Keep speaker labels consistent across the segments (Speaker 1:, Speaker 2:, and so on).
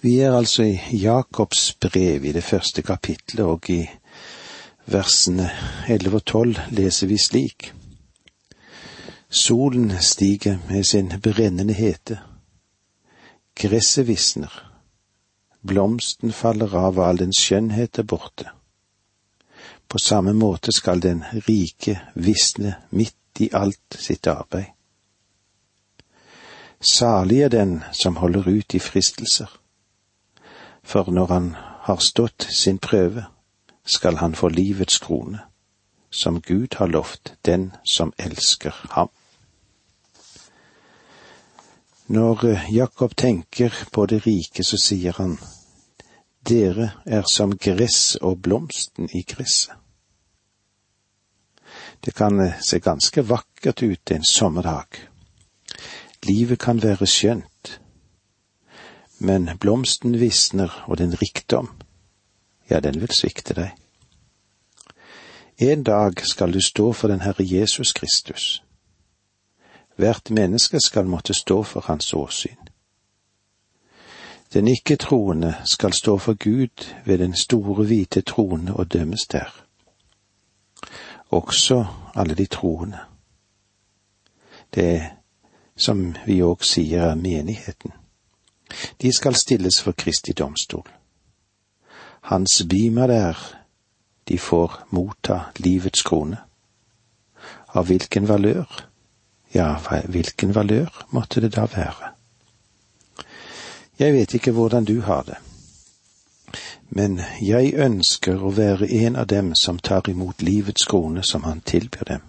Speaker 1: Vi er altså i Jakobs brev i det første kapitlet, og i versene elleve og tolv leser vi slik. Solen stiger med sin brennende hete. Gresset visner. Blomsten faller av, og all dens skjønnhet er borte. På samme måte skal den rike visne midt i alt sitt arbeid. Salig er den som holder ut i fristelser for når han har stått sin prøve, skal han få livets krone, som Gud har lovt den som elsker ham. Når Jakob tenker på det rike, så sier han, Dere er som gress og blomsten i gresset. Det kan se ganske vakkert ut en sommerdag. Livet kan være skjønt, men blomsten visner, og den rikdom, ja, den vil svikte deg. En dag skal du stå for den Herre Jesus Kristus. Hvert menneske skal måtte stå for hans åsyn. Den ikke-troende skal stå for Gud ved den store hvite trone og dømmes der. Også alle de troende. Det som vi òg sier er menigheten. De skal stilles for Kristi domstol. Hans bima der, de får motta livets krone. Av hvilken valør? Ja, hvilken valør måtte det da være? Jeg vet ikke hvordan du har det, men jeg ønsker å være en av dem som tar imot livets krone som han tilbyr dem,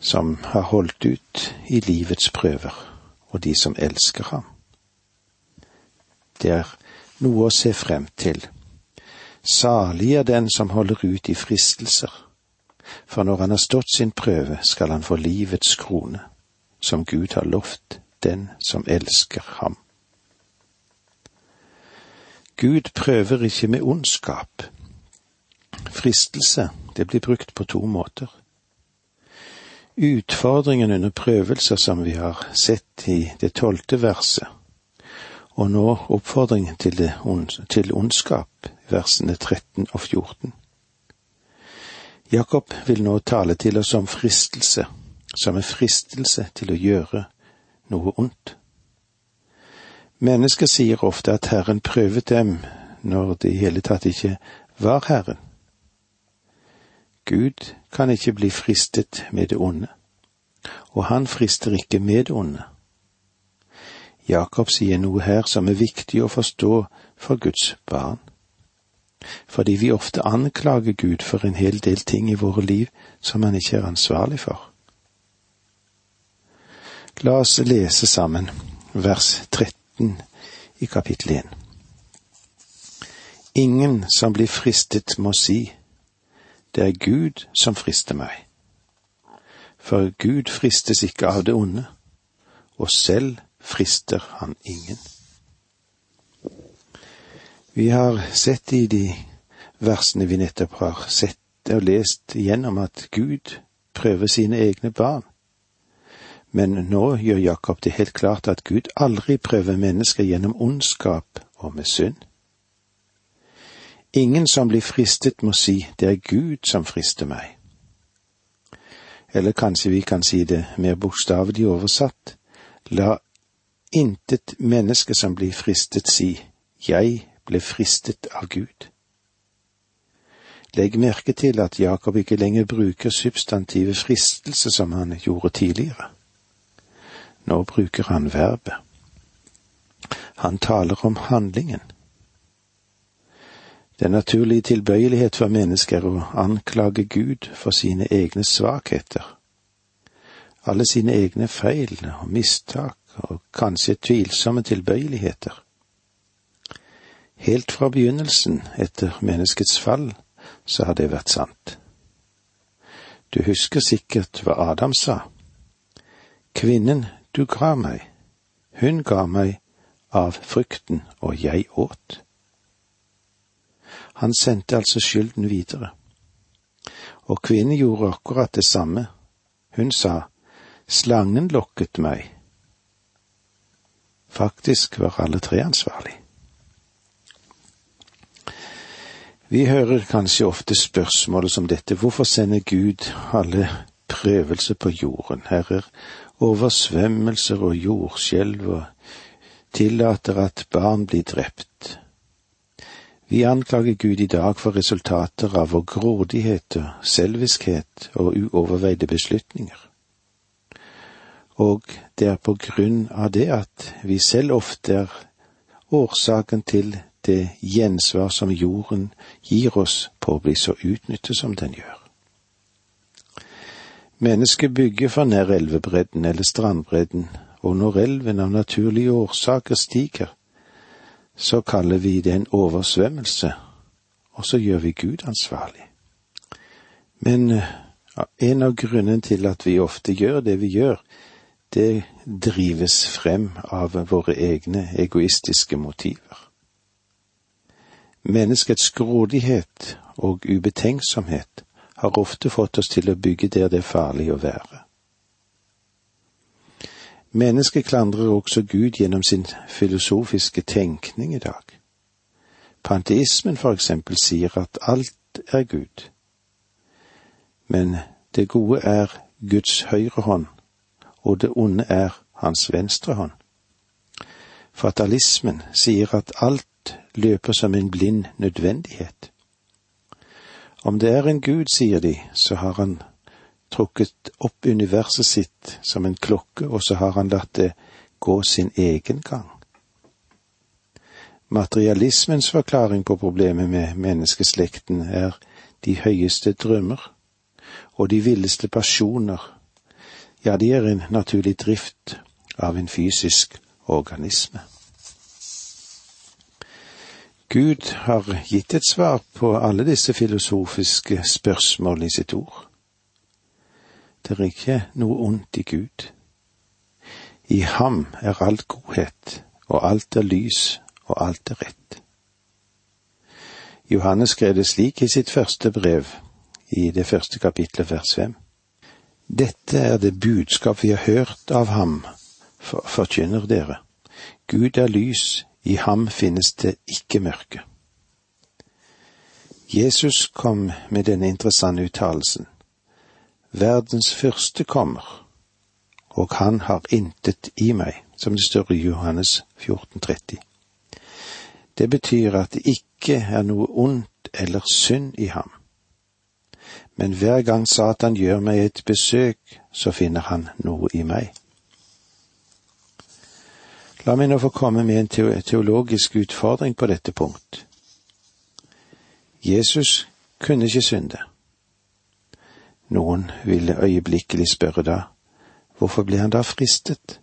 Speaker 1: som har holdt ut i livets prøver, og de som elsker ham. Det er noe å se frem til. Salig er den som holder ut i fristelser, for når han har stått sin prøve, skal han få livets krone, som Gud har lovt den som elsker ham. Gud prøver ikke med ondskap. Fristelse, det blir brukt på to måter. Utfordringen under prøvelser som vi har sett i det tolvte verset, og nå oppfordring til, det, til ondskap, versene 13 og 14. Jakob vil nå tale til oss om fristelse, som en fristelse til å gjøre noe ondt. Mennesker sier ofte at Herren prøvet dem når det i hele tatt ikke var Herren. Gud kan ikke bli fristet med det onde, og han frister ikke med det onde. Jakob sier noe her som er viktig å forstå for Guds barn. Fordi vi ofte anklager Gud for en hel del ting i våre liv som han ikke er ansvarlig for. La oss lese sammen vers 13 i kapittel 1. Ingen som blir fristet må si, det er Gud som frister meg. For Gud fristes ikke av det onde, og selv frister han ingen. Vi har sett i de versene vi nettopp har sett og lest gjennom at Gud prøver sine egne barn. Men nå gjør Jakob det helt klart at Gud aldri prøver mennesker gjennom ondskap og med synd. Ingen som blir fristet må si det er Gud som frister meg. Eller kanskje vi kan si det mer bokstavelig oversatt, la intet menneske som blir fristet si, jeg ble fristet av Gud. Legg merke til at Jakob ikke lenger bruker substantivet fristelse som han gjorde tidligere. Nå bruker han verbet. Han taler om handlingen. Den naturlige tilbøyelighet for mennesker er å anklage Gud for sine egne svakheter, alle sine egne feil og mistak og kanskje tvilsomme tilbøyeligheter. Helt fra begynnelsen, etter menneskets fall, så har det vært sant. Du husker sikkert hva Adam sa. Kvinnen du ga meg, hun ga meg av frukten, og jeg åt. Han sendte altså skylden videre. Og kvinnen gjorde akkurat det samme. Hun sa, slangen lokket meg, Faktisk var alle tre ansvarlig. Vi hører kanskje ofte spørsmålet som dette, hvorfor sender Gud alle prøvelser på jorden? herrer, oversvømmelser og jordskjelv og tillater at barn blir drept. Vi anklager Gud i dag for resultater av vår grådighet og selviskhet og uoverveide beslutninger. Og det er på grunn av det at vi selv ofte er årsaken til det gjensvar som jorden gir oss på å bli så utnyttet som den gjør. Mennesket bygger for nær elvebredden eller strandbredden, og når elven av naturlige årsaker stiger, så kaller vi det en oversvømmelse, og så gjør vi Gud ansvarlig. Men eh, en av grunnene til at vi ofte gjør det vi gjør, det drives frem av våre egne egoistiske motiver. Menneskets grådighet og ubetenksomhet har ofte fått oss til å bygge der det er farlig å være. Mennesket klandrer også Gud gjennom sin filosofiske tenkning i dag. Panteismen for eksempel sier at alt er Gud, men det gode er Guds høyre hånd, og det onde er hans venstre hånd. Fatalismen sier at alt løper som en blind nødvendighet. Om det er en Gud, sier de, så har han trukket opp universet sitt som en klokke, og så har han latt det gå sin egen gang. Materialismens forklaring på problemet med menneskeslekten er de høyeste drømmer og de villeste pasjoner, ja, de er en naturlig drift av en fysisk organisme. Gud har gitt et svar på alle disse filosofiske spørsmål i sitt ord. Det er ikke noe ondt i Gud. I ham er alt godhet, og alt er lys, og alt er rett. Johannes skrev det slik i sitt første brev, i det første kapitlet vers fem. Dette er det budskap vi har hørt av ham, for, forkynner dere. Gud er lys, i ham finnes det ikke mørke. Jesus kom med denne interessante uttalelsen. Verdens første kommer, og han har intet i meg, som det står i Johannes 1430. Det betyr at det ikke er noe ondt eller synd i ham. Men hver gang Satan gjør meg et besøk, så finner han noe i meg. La meg nå få komme med en teologisk utfordring på dette punkt. Jesus kunne ikke synde. Noen ville øyeblikkelig spørre da, hvorfor ble han da fristet?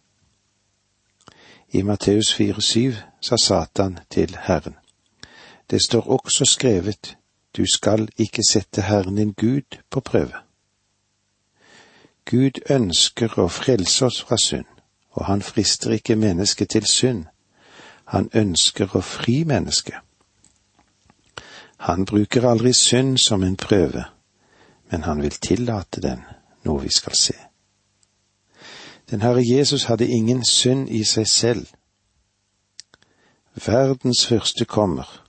Speaker 1: I Matteus 4,7 sa Satan til Herren, det står også skrevet, du skal ikke sette Herren din Gud på prøve. Gud ønsker å frelse oss fra synd, og han frister ikke mennesket til synd, han ønsker å fri mennesket. Han bruker aldri synd som en prøve men han vil tillate den, noe vi skal se. Den Herre Jesus hadde ingen synd i seg selv. Verdens første kommer,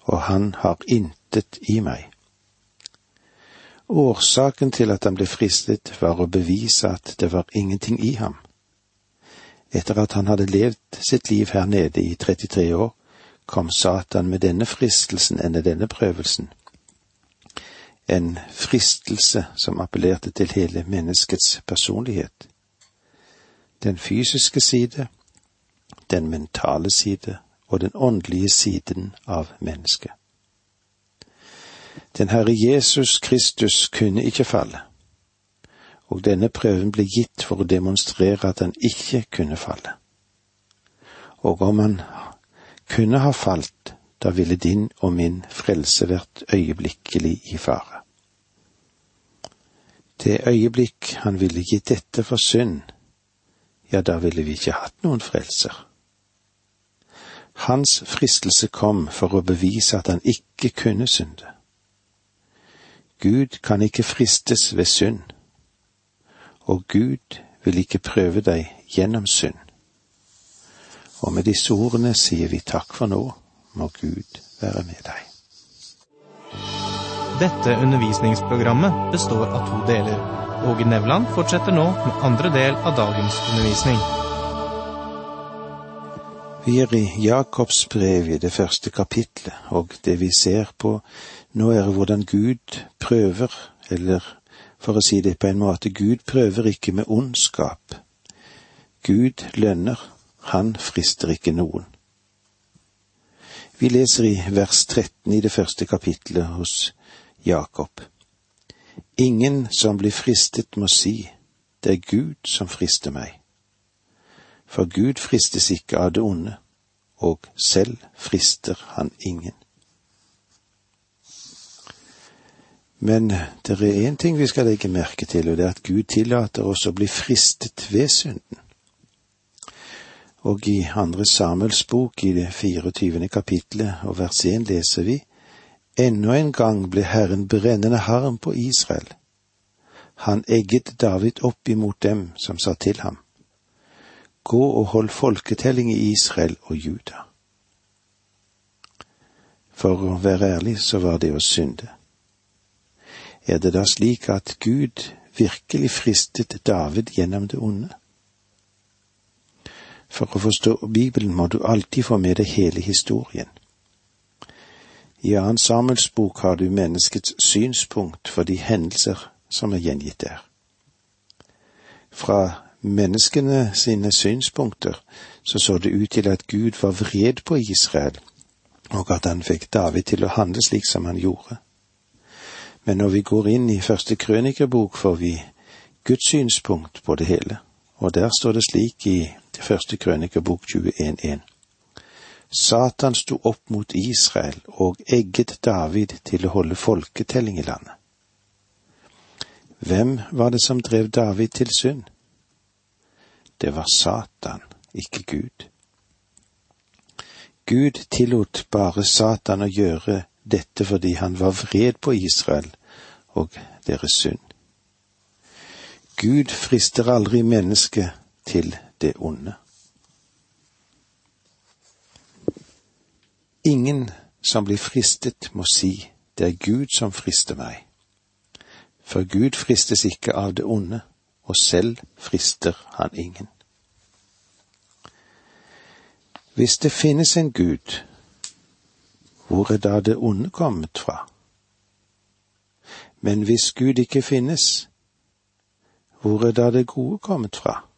Speaker 1: og han har intet i meg. Årsaken til at han ble fristet, var å bevise at det var ingenting i ham. Etter at han hadde levd sitt liv her nede i 33 år, kom Satan med denne fristelsen enn denne prøvelsen en fristelse som appellerte til hele menneskets personlighet. Den fysiske side, den mentale side og den åndelige siden av mennesket. Den Herre Jesus Kristus kunne ikke falle, og denne prøven ble gitt for å demonstrere at han ikke kunne falle. Og om han kunne ha falt, da ville din og min frelse vært øyeblikkelig i fare. Det øyeblikk han ville gitt dette for synd, ja, da ville vi ikke hatt noen frelser. Hans fristelse kom for å bevise at han ikke kunne synde. Gud kan ikke fristes ved synd, og Gud vil ikke prøve deg gjennom synd. Og med disse ordene sier vi takk for nå, må Gud være med deg.
Speaker 2: Dette undervisningsprogrammet består av to deler. Åge Nevland fortsetter nå med andre del av dagens undervisning.
Speaker 1: Vi er i Jakobs brev i det første kapitlet, og det vi ser på nå er hvordan Gud prøver, eller for å si det på en måte, Gud prøver ikke med ondskap. Gud lønner, han frister ikke noen. Vi leser i vers 13 i det første kapitlet hos Jakob. Ingen som blir fristet må si, det er Gud som frister meg. For Gud fristes ikke av det onde, og selv frister han ingen. Men det er én ting vi skal legge merke til, og det er at Gud tillater oss å bli fristet ved synden. Og i andre Samuels bok, i det 24. kapitlet og vers 1, leser vi Ennå en gang ble Herren brennende harm på Israel. Han egget David opp imot dem som sa til ham, Gå og hold folketelling i Israel og Juda. For å være ærlig så var det å synde. Er det da slik at Gud virkelig fristet David gjennom det onde? For å forstå Bibelen må du alltid få med deg hele historien. I annen Samuels bok har du menneskets synspunkt for de hendelser som er gjengitt der. Fra menneskene sine synspunkter så så det ut til at Gud var vred på Israel, og at han fikk David til å handle slik som han gjorde. Men når vi går inn i første krønikerbok, får vi Guds synspunkt på det hele, og der står det slik i første krønikerbok 21.1. Satan sto opp mot Israel og egget David til å holde folketelling i landet. Hvem var det som drev David til synd? Det var Satan, ikke Gud. Gud tillot bare Satan å gjøre dette fordi han var vred på Israel og deres synd. Gud frister aldri mennesket til det onde. Ingen som blir fristet, må si, det er Gud som frister meg. For Gud fristes ikke av det onde, og selv frister han ingen. Hvis det finnes en Gud, hvor er da det onde kommet fra? Men hvis Gud ikke finnes, hvor er da det gode kommet fra?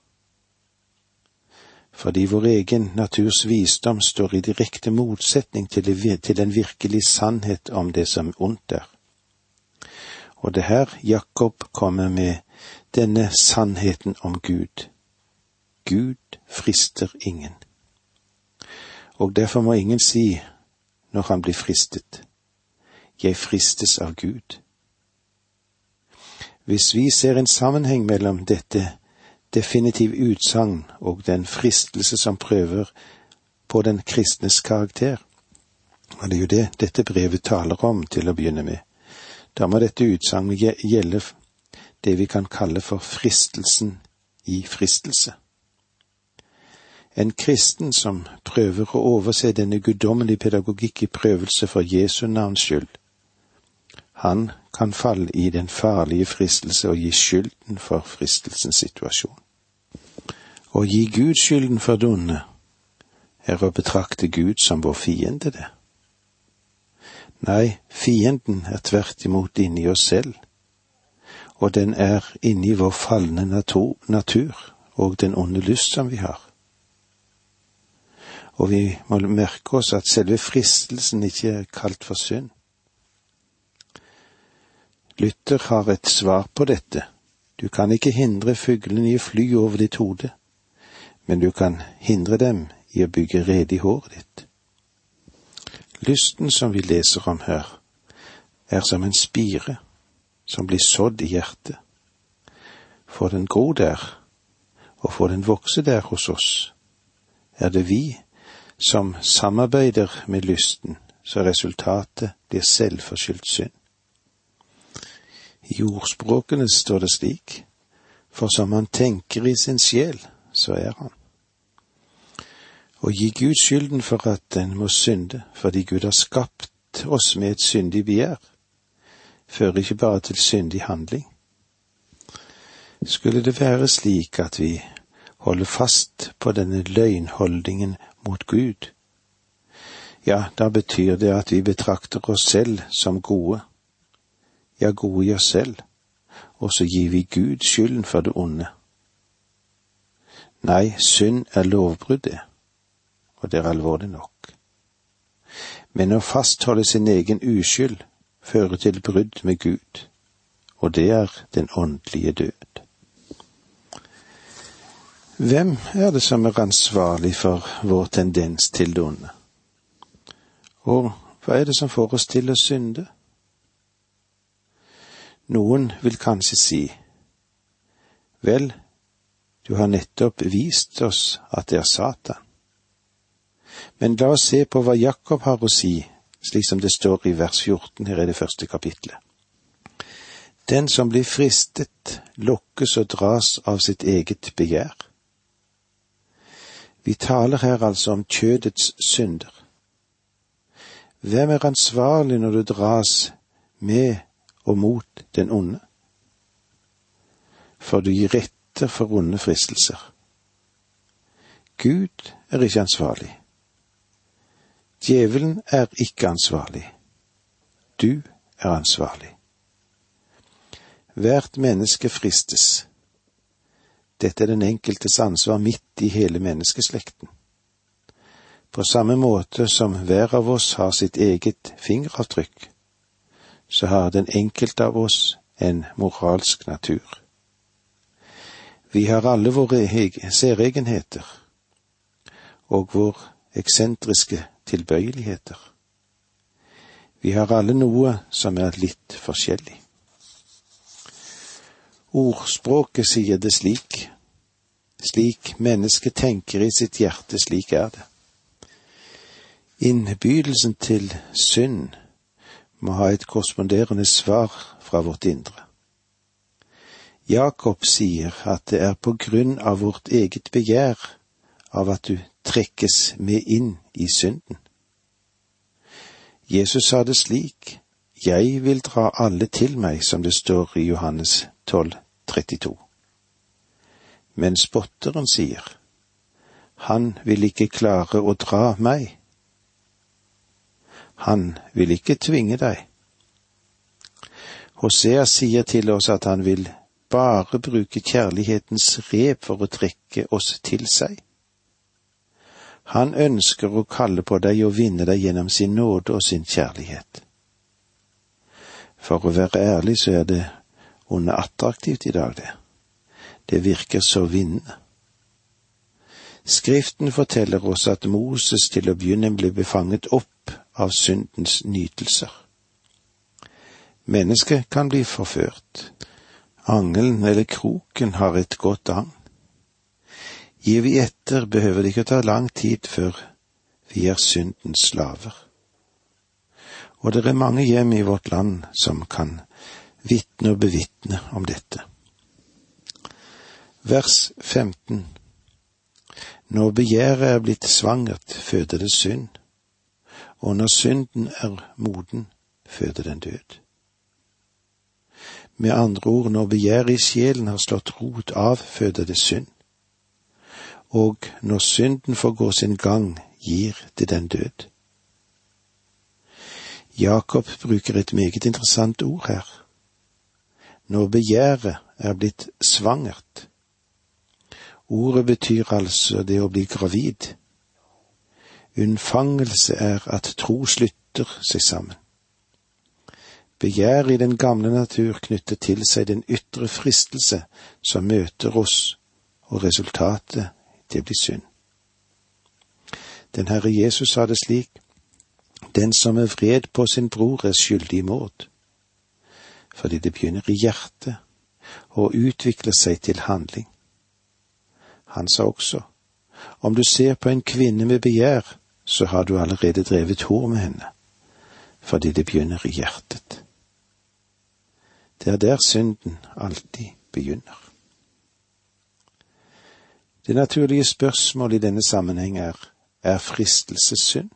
Speaker 1: fordi vår egen naturs visdom står i direkte motsetning til, en virkelig sannhet om det som ondt er. Og det her Jakob kommer med denne sannheten om Gud. Gud frister ingen. Og derfor må ingen si når han blir fristet, jeg fristes av Gud. Hvis vi ser en sammenheng mellom dette definitiv utsagn og den fristelse som prøver på den kristnes karakter. Og det er jo det dette brevet taler om til å begynne med. Da må dette utsagnet gjelde det vi kan kalle for fristelsen i fristelse. En kristen som prøver å overse denne guddommelige pedagogikk i prøvelse for Jesu navns skyld, han kan falle i den farlige fristelse og gi skylden for fristelsens situasjon. Å gi Gud skylden for det onde er å betrakte Gud som vår fiende, det. Nei, fienden er tvert imot inni oss selv, og den er inni vår falne natur og den onde lyst som vi har. Og vi må merke oss at selve fristelsen ikke er kalt for synd. Luther har et svar på dette. Du kan ikke hindre fuglene i å fly over ditt hode, men du kan hindre dem i å bygge rede i håret ditt. Lysten som vi leser om her, er som en spire som blir sådd i hjertet. Får den gro der, og får den vokse der hos oss, er det vi som samarbeider med lysten, så resultatet blir selvforskyldt synd. I ordspråkene står det slik, for som han tenker i sin sjel, så er han. Å gi Gud skylden for at en må synde fordi Gud har skapt oss med et syndig begjær, fører ikke bare til syndig handling. Skulle det være slik at vi holder fast på denne løgnholdningen mot Gud, ja, da betyr det at vi betrakter oss selv som gode, ja, gode i oss selv, og så gir vi Gud skylden for det onde. Nei, synd er lovbrudd, det, og det er alvorlig nok. Men å fastholde sin egen uskyld fører til brudd med Gud, og det er den åndelige død. Hvem er det som er ansvarlig for vår tendens til det onde? Og hva er det som får oss til å synde? Noen vil kanskje si, vel, du har nettopp vist oss at det er Satan. Men la oss se på hva Jakob har å si, slik som det står i vers 14 her i det første kapitlet. Den som blir fristet, lokkes og dras av sitt eget begjær. Vi taler her altså om kjødets synder. Hvem er ansvarlig når du dras med og mot den onde? For du gir etter for onde fristelser. Gud er ikke ansvarlig. Djevelen er ikke ansvarlig. Du er ansvarlig. Hvert menneske fristes. Dette er den enkeltes ansvar midt i hele menneskeslekten. På samme måte som hver av oss har sitt eget fingeravtrykk, så har den enkelte av oss en moralsk natur. Vi har alle våre særegenheter og vår eksentriske tilbøyeligheter. Vi har alle noe som er litt forskjellig. Ordspråket sier det slik, slik mennesket tenker i sitt hjerte, slik er det. Innbydelsen til synd må ha et korresponderende svar fra vårt indre. Jakob sier at det er på grunn av vårt eget begjær av at du trekkes med inn i synden. Jesus sa det slik, Jeg vil dra alle til meg, som det står i Johannes 12, 32. Men spotteren sier, Han vil ikke klare å dra meg. Han vil ikke tvinge deg. Hosea sier til oss at han vil bare bruke kjærlighetens rep for å trekke oss til seg. Han ønsker å kalle på deg og vinne deg gjennom sin nåde og sin kjærlighet. For å være ærlig så er det onde attraktivt i dag, det. Det virker så vinnende. Skriften forteller oss at Moses til å begynne ble befanget opp av syndens nytelser. Mennesket kan bli forført. Angelen eller kroken har et godt agn. Gir vi etter, behøver det ikke å ta lang tid før vi er syndens slaver. Og det er mange hjem i vårt land som kan vitne og bevitne om dette. Vers 15 Når begjæret er blitt svangert, føder det synd og når synden er moden, føder den død. Med andre ord, når begjæret i sjelen har slått rot av, føder det synd. Og når synden får gå sin gang, gir det den død. Jakob bruker et meget interessant ord her. Når begjæret er blitt svangert. Ordet betyr altså det å bli gravid. Unnfangelse er at tro slutter seg sammen. Begjær i den gamle natur knytter til seg den ytre fristelse som møter oss, og resultatet, det blir synd. Den Herre Jesus sa det slik, den som er vred på sin bror er skyldig i mord, fordi det begynner i hjertet og utvikler seg til handling. Han sa også, om du ser på en kvinne med begjær, så har du allerede drevet hår med henne, fordi det begynner i hjertet. Det er der synden alltid begynner. Det naturlige spørsmålet i denne sammenheng er Er fristelse synd?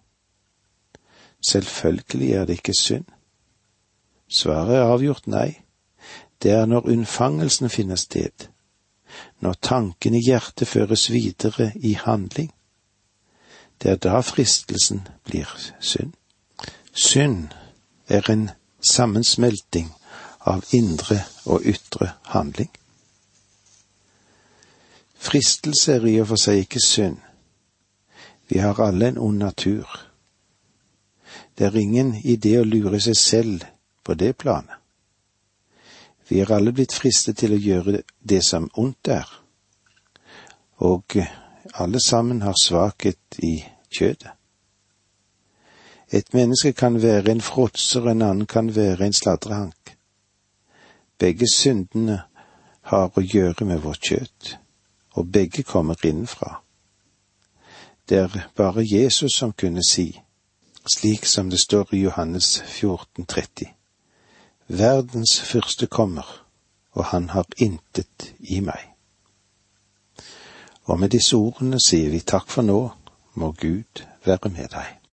Speaker 1: Selvfølgelig er det ikke synd. Svaret er avgjort nei. Det er når unnfangelsen finner sted, når tanken i hjertet føres videre i handling. Det er da fristelsen blir synd. Synd er en sammensmelting av indre og ytre handling. Fristelse er i og for seg ikke synd. Vi har alle en ond natur. Det er ingen idé å lure seg selv på det planet. Vi er alle blitt fristet til å gjøre det som ondt er, og alle sammen har svakhet i kjødet. Et menneske kan være en fråtser, en annen kan være en sladrehank. Begge syndene har å gjøre med vårt kjøtt, og begge kommer innenfra. Det er bare Jesus som kunne si, slik som det står i Johannes 14, 30. Verdens fyrste kommer, og han har intet i meg. Og med disse ordene sier vi takk for nå, må Gud være med deg.